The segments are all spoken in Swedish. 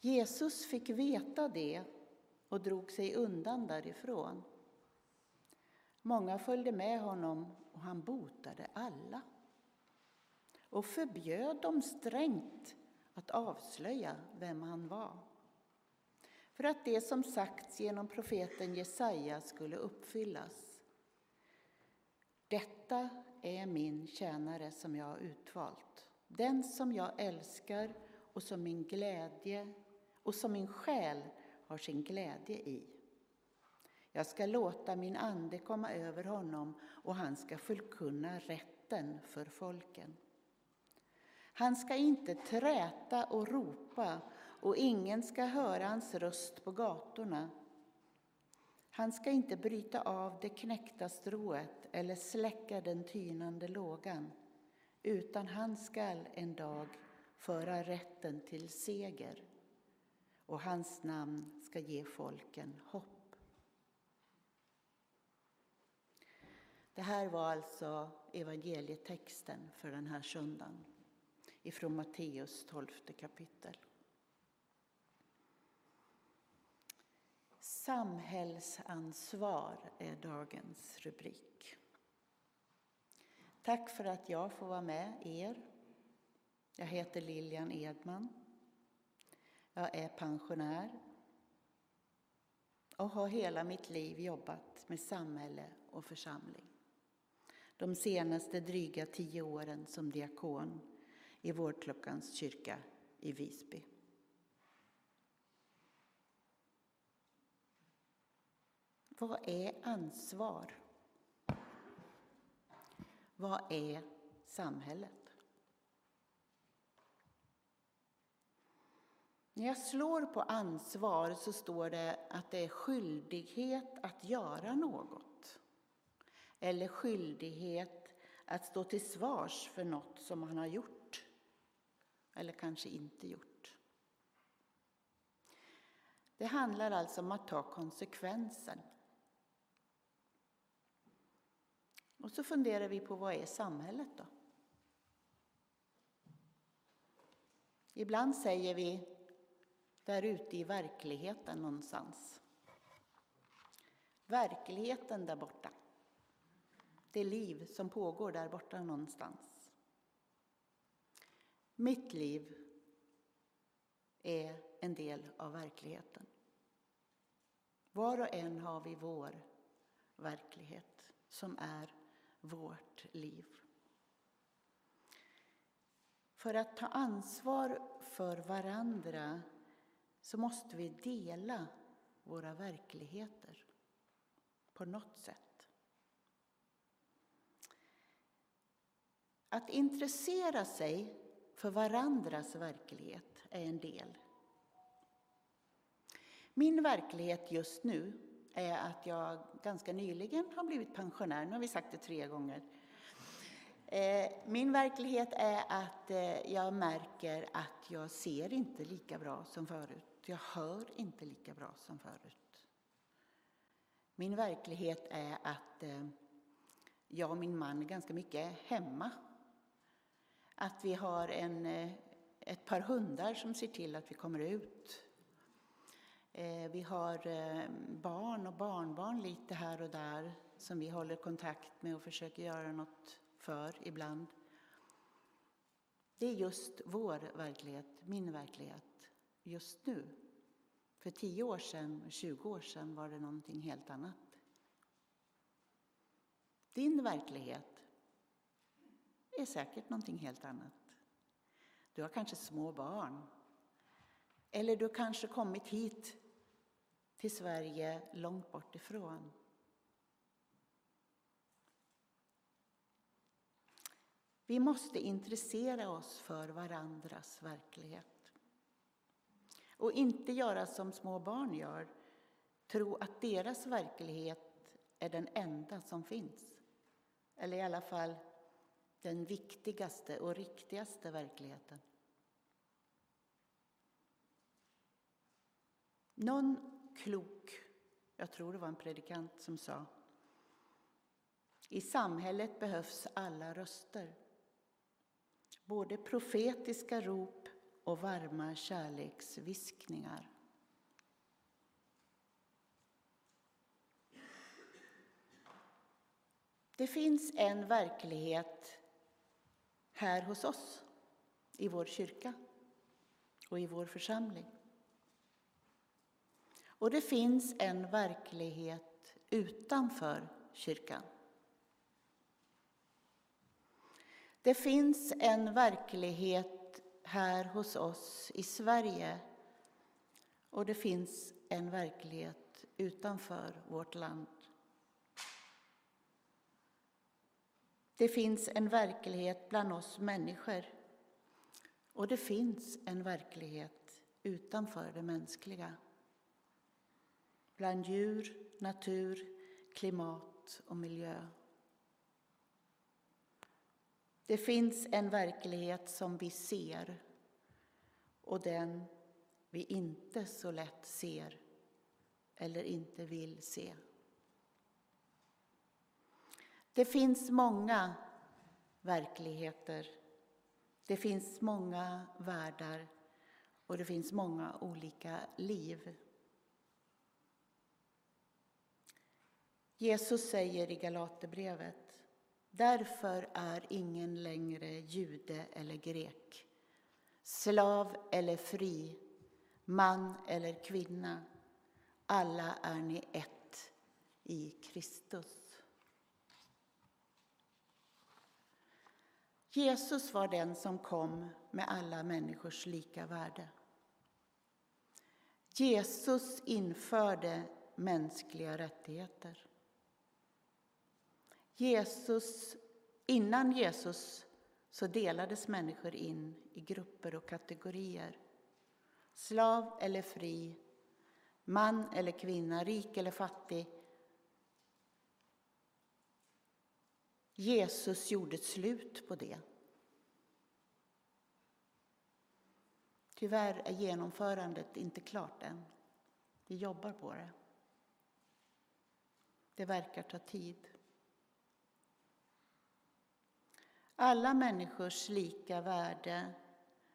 Jesus fick veta det och drog sig undan därifrån. Många följde med honom och han botade alla och förbjöd dem strängt att avslöja vem han var. För att det som sagts genom profeten Jesaja skulle uppfyllas. Detta är min tjänare som jag har utvalt, den som jag älskar och som min glädje och som min själ har sin glädje i. Jag ska låta min ande komma över honom och han ska förkunna rätten för folken. Han ska inte träta och ropa och ingen ska höra hans röst på gatorna. Han ska inte bryta av det knäckta strået eller släcka den tynande lågan, utan han skall en dag föra rätten till seger och hans namn ska ge folken hopp. Det här var alltså evangelietexten för den här söndagen ifrån Matteus 12 kapitel. Samhällsansvar är dagens rubrik. Tack för att jag får vara med er. Jag heter Lilian Edman. Jag är pensionär och har hela mitt liv jobbat med samhälle och församling. De senaste dryga tio åren som diakon i Vårdklockans kyrka i Visby. Vad är ansvar? Vad är samhället? När jag slår på ansvar så står det att det är skyldighet att göra något. Eller skyldighet att stå till svars för något som man har gjort. Eller kanske inte gjort. Det handlar alltså om att ta konsekvensen. Och så funderar vi på vad är samhället då? Ibland säger vi där ute i verkligheten någonstans. Verkligheten där borta. Det liv som pågår där borta någonstans. Mitt liv är en del av verkligheten. Var och en har vi vår verklighet som är vårt liv. För att ta ansvar för varandra så måste vi dela våra verkligheter på något sätt. Att intressera sig för varandras verklighet är en del. Min verklighet just nu är att jag ganska nyligen har blivit pensionär. Nu har vi sagt det tre gånger. Eh, min verklighet är att eh, jag märker att jag ser inte lika bra som förut. Jag hör inte lika bra som förut. Min verklighet är att eh, jag och min man är ganska mycket hemma. Att vi har en, eh, ett par hundar som ser till att vi kommer ut. Eh, vi har barn och barnbarn lite här och där som vi håller kontakt med och försöker göra något för ibland. Det är just vår verklighet, min verklighet, just nu. För 10 år sedan, 20 år sedan var det någonting helt annat. Din verklighet är säkert någonting helt annat. Du har kanske små barn. Eller du har kanske kommit hit till Sverige långt bort ifrån. Vi måste intressera oss för varandras verklighet. Och inte göra som små barn gör, tro att deras verklighet är den enda som finns. Eller i alla fall den viktigaste och riktigaste verkligheten. Någon klok, jag tror det var en predikant som sa i samhället behövs alla röster både profetiska rop och varma kärleksviskningar. Det finns en verklighet här hos oss, i vår kyrka och i vår församling. Och det finns en verklighet utanför kyrkan. Det finns en verklighet här hos oss i Sverige och det finns en verklighet utanför vårt land. Det finns en verklighet bland oss människor och det finns en verklighet utanför det mänskliga. Bland djur, natur, klimat och miljö. Det finns en verklighet som vi ser och den vi inte så lätt ser eller inte vill se. Det finns många verkligheter. Det finns många världar och det finns många olika liv. Jesus säger i Galaterbrevet Därför är ingen längre jude eller grek, slav eller fri, man eller kvinna. Alla är ni ett i Kristus. Jesus var den som kom med alla människors lika värde. Jesus införde mänskliga rättigheter. Jesus, innan Jesus så delades människor in i grupper och kategorier. Slav eller fri, man eller kvinna, rik eller fattig. Jesus gjorde ett slut på det. Tyvärr är genomförandet inte klart än. Vi jobbar på det. Det verkar ta tid. Alla människors lika värde,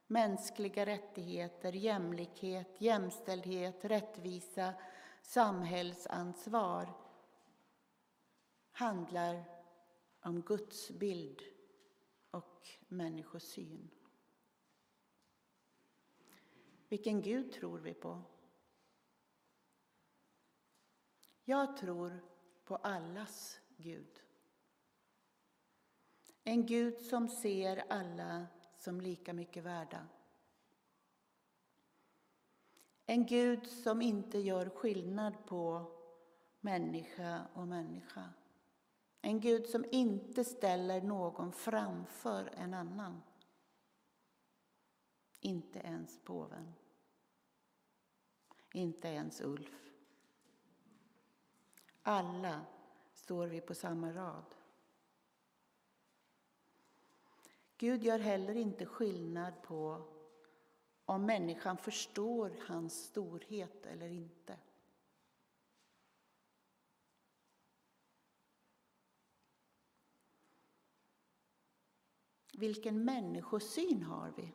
mänskliga rättigheter, jämlikhet, jämställdhet, rättvisa, samhällsansvar handlar om Guds bild och människosyn. Vilken Gud tror vi på? Jag tror på allas Gud. En Gud som ser alla som lika mycket värda. En Gud som inte gör skillnad på människa och människa. En Gud som inte ställer någon framför en annan. Inte ens påven. Inte ens Ulf. Alla står vi på samma rad. Gud gör heller inte skillnad på om människan förstår hans storhet eller inte. Vilken människosyn har vi?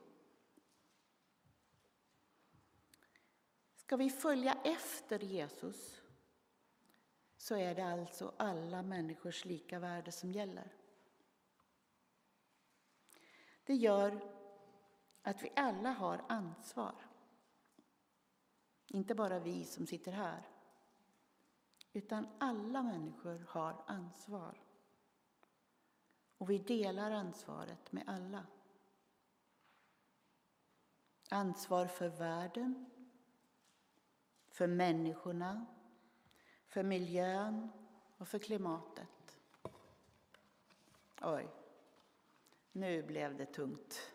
Ska vi följa efter Jesus så är det alltså alla människors lika värde som gäller. Det gör att vi alla har ansvar. Inte bara vi som sitter här, utan alla människor har ansvar. Och vi delar ansvaret med alla. Ansvar för världen, för människorna, för miljön och för klimatet. Oj. Nu blev det tungt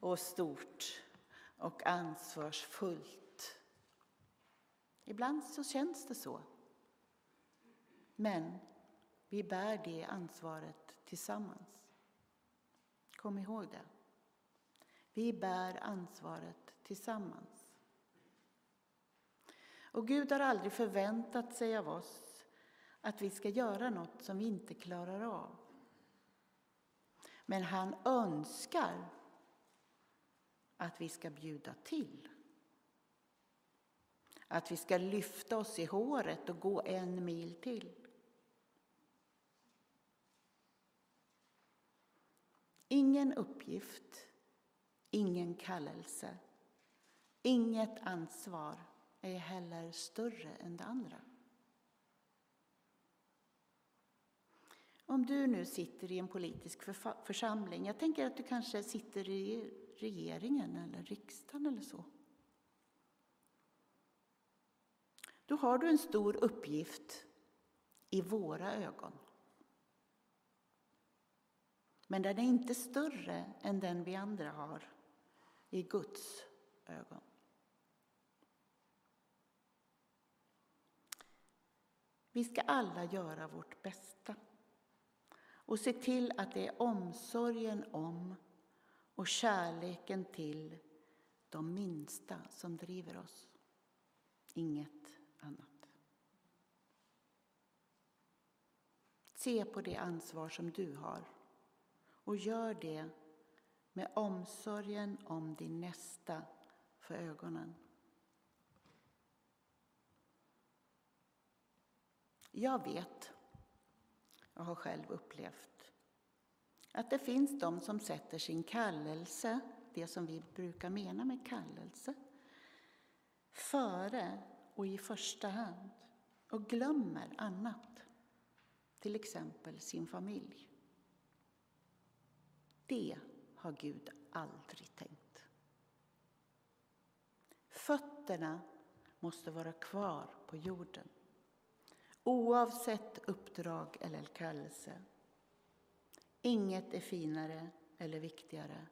och stort och ansvarsfullt. Ibland så känns det så. Men vi bär det ansvaret tillsammans. Kom ihåg det. Vi bär ansvaret tillsammans. Och Gud har aldrig förväntat sig av oss att vi ska göra något som vi inte klarar av. Men han önskar att vi ska bjuda till. Att vi ska lyfta oss i håret och gå en mil till. Ingen uppgift, ingen kallelse, inget ansvar är heller större än det andra. Om du nu sitter i en politisk församling, jag tänker att du kanske sitter i regeringen eller riksdagen eller så. Då har du en stor uppgift i våra ögon. Men den är inte större än den vi andra har i Guds ögon. Vi ska alla göra vårt bästa och se till att det är omsorgen om och kärleken till de minsta som driver oss. Inget annat. Se på det ansvar som du har och gör det med omsorgen om din nästa för ögonen. Jag vet, jag har själv upplevt, att det finns de som sätter sin kallelse, det som vi brukar mena med kallelse, före och i första hand och glömmer annat, till exempel sin familj. Det har Gud aldrig tänkt. Fötterna måste vara kvar på jorden oavsett uppdrag eller kallelse. Inget är finare eller viktigare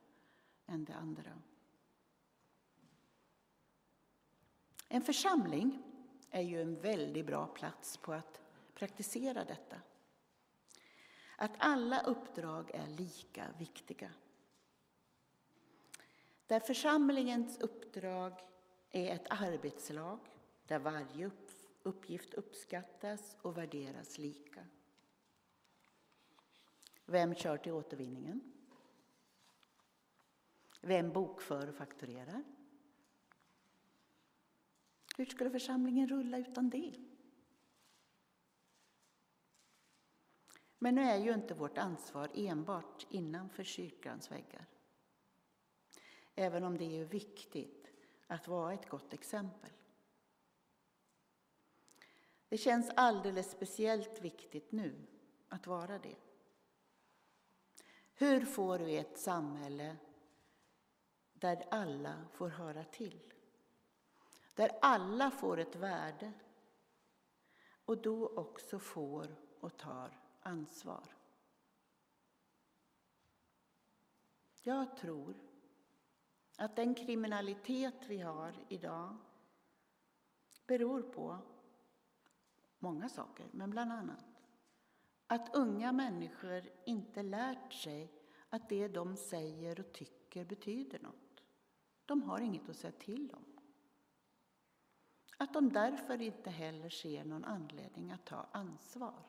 än det andra. En församling är ju en väldigt bra plats på att praktisera detta. Att alla uppdrag är lika viktiga. Där församlingens uppdrag är ett arbetslag där varje uppgift uppskattas och värderas lika. Vem kör till återvinningen? Vem bokför och fakturerar? Hur skulle församlingen rulla utan det? Men nu är ju inte vårt ansvar enbart innanför kyrkans väggar. Även om det är viktigt att vara ett gott exempel. Det känns alldeles speciellt viktigt nu att vara det. Hur får vi ett samhälle där alla får höra till? Där alla får ett värde och då också får och tar ansvar. Jag tror att den kriminalitet vi har idag beror på många saker, men bland annat att unga människor inte lärt sig att det de säger och tycker betyder något. De har inget att säga till om. Att de därför inte heller ser någon anledning att ta ansvar.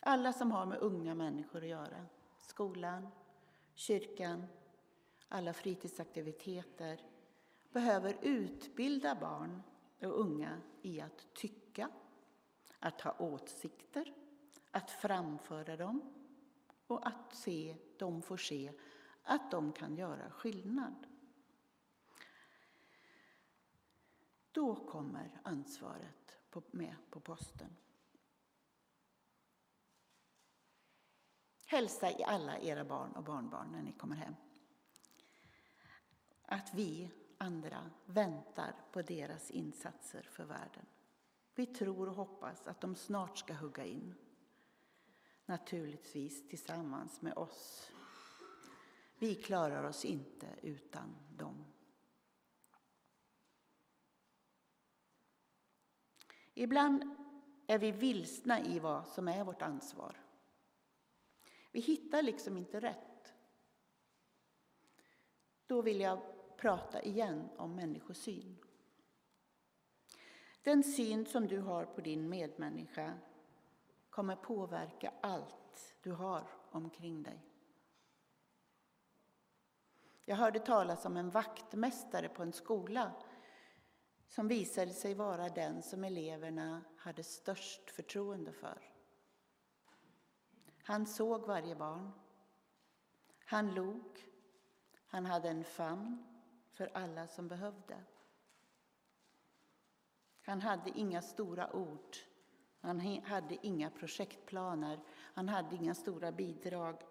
Alla som har med unga människor att göra, skolan, kyrkan, alla fritidsaktiviteter, behöver utbilda barn och unga i att tycka, att ha åsikter, att framföra dem och att se, de får se att de kan göra skillnad. Då kommer ansvaret med på posten. Hälsa i alla era barn och barnbarn när ni kommer hem. Att vi andra väntar på deras insatser för världen. Vi tror och hoppas att de snart ska hugga in. Naturligtvis tillsammans med oss. Vi klarar oss inte utan dem. Ibland är vi vilsna i vad som är vårt ansvar. Vi hittar liksom inte rätt. Då vill jag prata igen om människosyn. Den syn som du har på din medmänniska kommer påverka allt du har omkring dig. Jag hörde talas om en vaktmästare på en skola som visade sig vara den som eleverna hade störst förtroende för. Han såg varje barn. Han log. Han hade en famn för alla som behövde. Han hade inga stora ord. Han hade inga projektplaner. Han hade inga stora bidrag.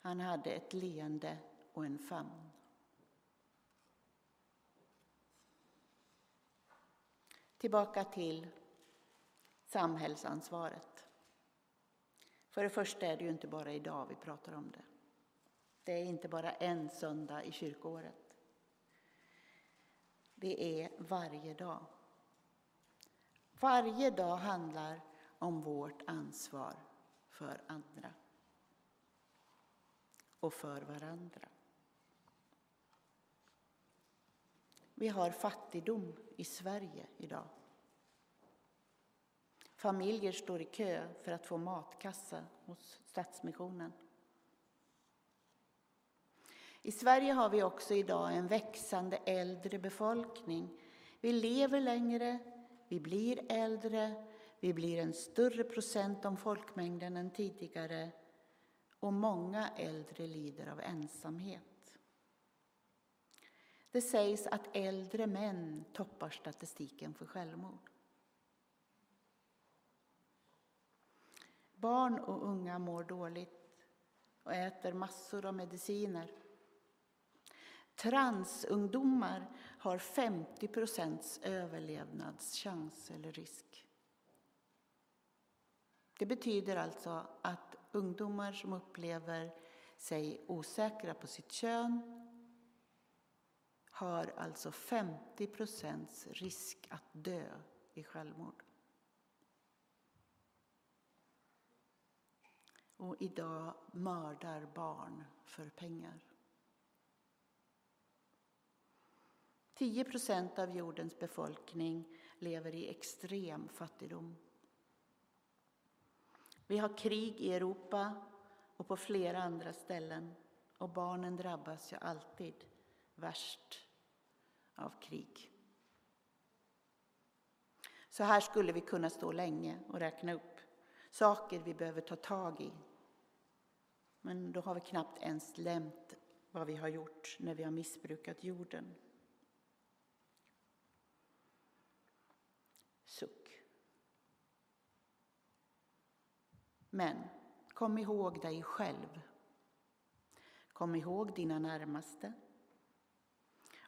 Han hade ett leende och en famn. Tillbaka till samhällsansvaret. För det första är det ju inte bara idag vi pratar om det. Det är inte bara en söndag i kyrkoåret. Det är varje dag. Varje dag handlar om vårt ansvar för andra och för varandra. Vi har fattigdom i Sverige idag. Familjer står i kö för att få matkassa hos Stadsmissionen. I Sverige har vi också idag en växande äldre befolkning. Vi lever längre, vi blir äldre, vi blir en större procent om folkmängden än tidigare och många äldre lider av ensamhet. Det sägs att äldre män toppar statistiken för självmord. Barn och unga mår dåligt och äter massor av mediciner. Transungdomar har 50 procents överlevnadschans eller risk. Det betyder alltså att ungdomar som upplever sig osäkra på sitt kön har alltså 50 procents risk att dö i självmord. Och idag mördar barn för pengar. 10 procent av jordens befolkning lever i extrem fattigdom. Vi har krig i Europa och på flera andra ställen och barnen drabbas ju alltid värst av krig. Så här skulle vi kunna stå länge och räkna upp saker vi behöver ta tag i. Men då har vi knappt ens lämt vad vi har gjort när vi har missbrukat jorden. Suck. Men kom ihåg dig själv. Kom ihåg dina närmaste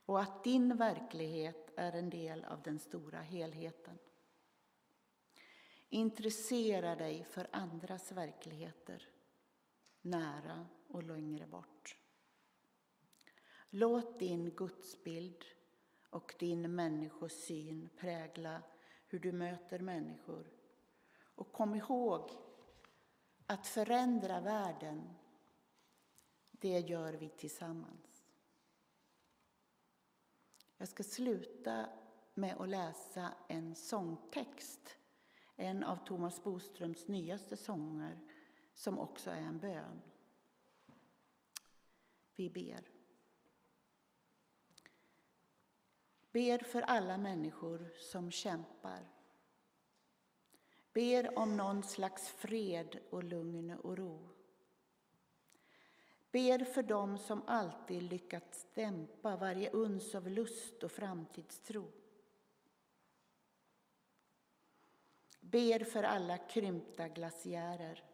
och att din verklighet är en del av den stora helheten. Intressera dig för andras verkligheter, nära och längre bort. Låt din gudsbild och din människosyn prägla hur du möter människor. Och kom ihåg att förändra världen, det gör vi tillsammans. Jag ska sluta med att läsa en sångtext, en av Thomas Boströms nyaste sånger, som också är en bön. Vi ber. Ber för alla människor som kämpar. Ber om någon slags fred och lugn och ro. Ber för dem som alltid lyckats dämpa varje uns av lust och framtidstro. Ber för alla krympta glaciärer.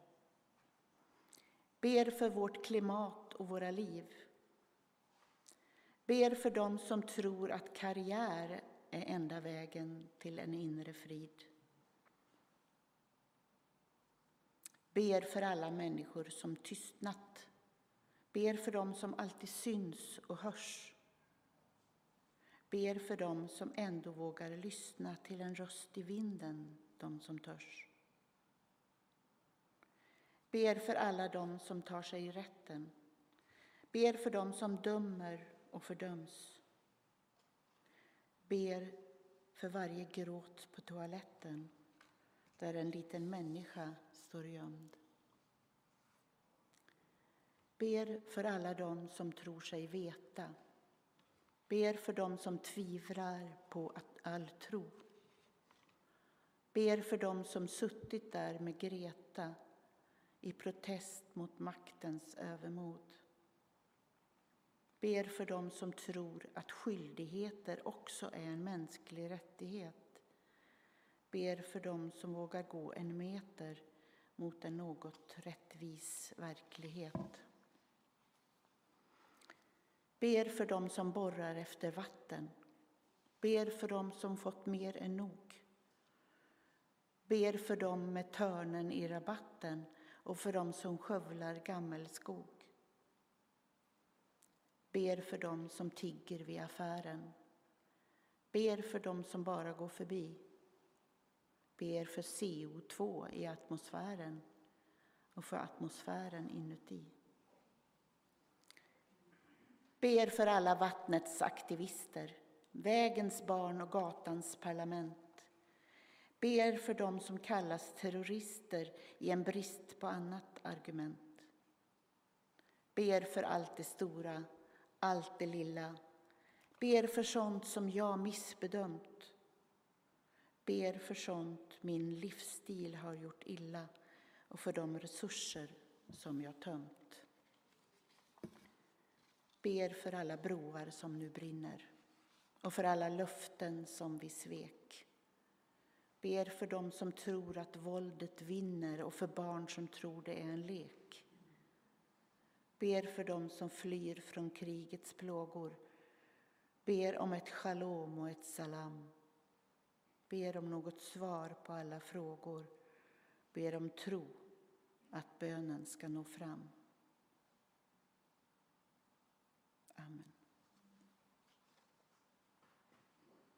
Ber för vårt klimat och våra liv. Ber för dem som tror att karriär är enda vägen till en inre frid. Ber för alla människor som tystnat. Ber för dem som alltid syns och hörs. Ber för dem som ändå vågar lyssna till en röst i vinden, de som törs. Ber för alla dem som tar sig rätten. Ber för dem som dömer och fördöms. Ber för varje gråt på toaletten där en liten människa står gömd. Ber för alla dem som tror sig veta. Ber för dem som tvivlar på all tro. Ber för dem som suttit där med Greta i protest mot maktens övermod. Ber för dem som tror att skyldigheter också är en mänsklig rättighet. Ber för dem som vågar gå en meter mot en något rättvis verklighet. Ber för dem som borrar efter vatten. Ber för dem som fått mer än nog. Ber för dem med törnen i rabatten och för dem som skövlar gammelskog. Ber för dem som tigger vid affären. Ber för dem som bara går förbi. Ber för CO2 i atmosfären och för atmosfären inuti. Ber för alla vattnets aktivister, vägens barn och gatans parlament. Ber för dem som kallas terrorister i en brist på annat argument. Ber för allt det stora, allt det lilla. Ber för sånt som jag missbedömt. Ber för sånt min livsstil har gjort illa och för de resurser som jag tömt. Ber för alla broar som nu brinner och för alla löften som vi svek. Ber för dem som tror att våldet vinner och för barn som tror det är en lek. Ber för dem som flyr från krigets plågor. Ber om ett shalom och ett salam. Ber om något svar på alla frågor. Ber om tro att bönen ska nå fram. Amen.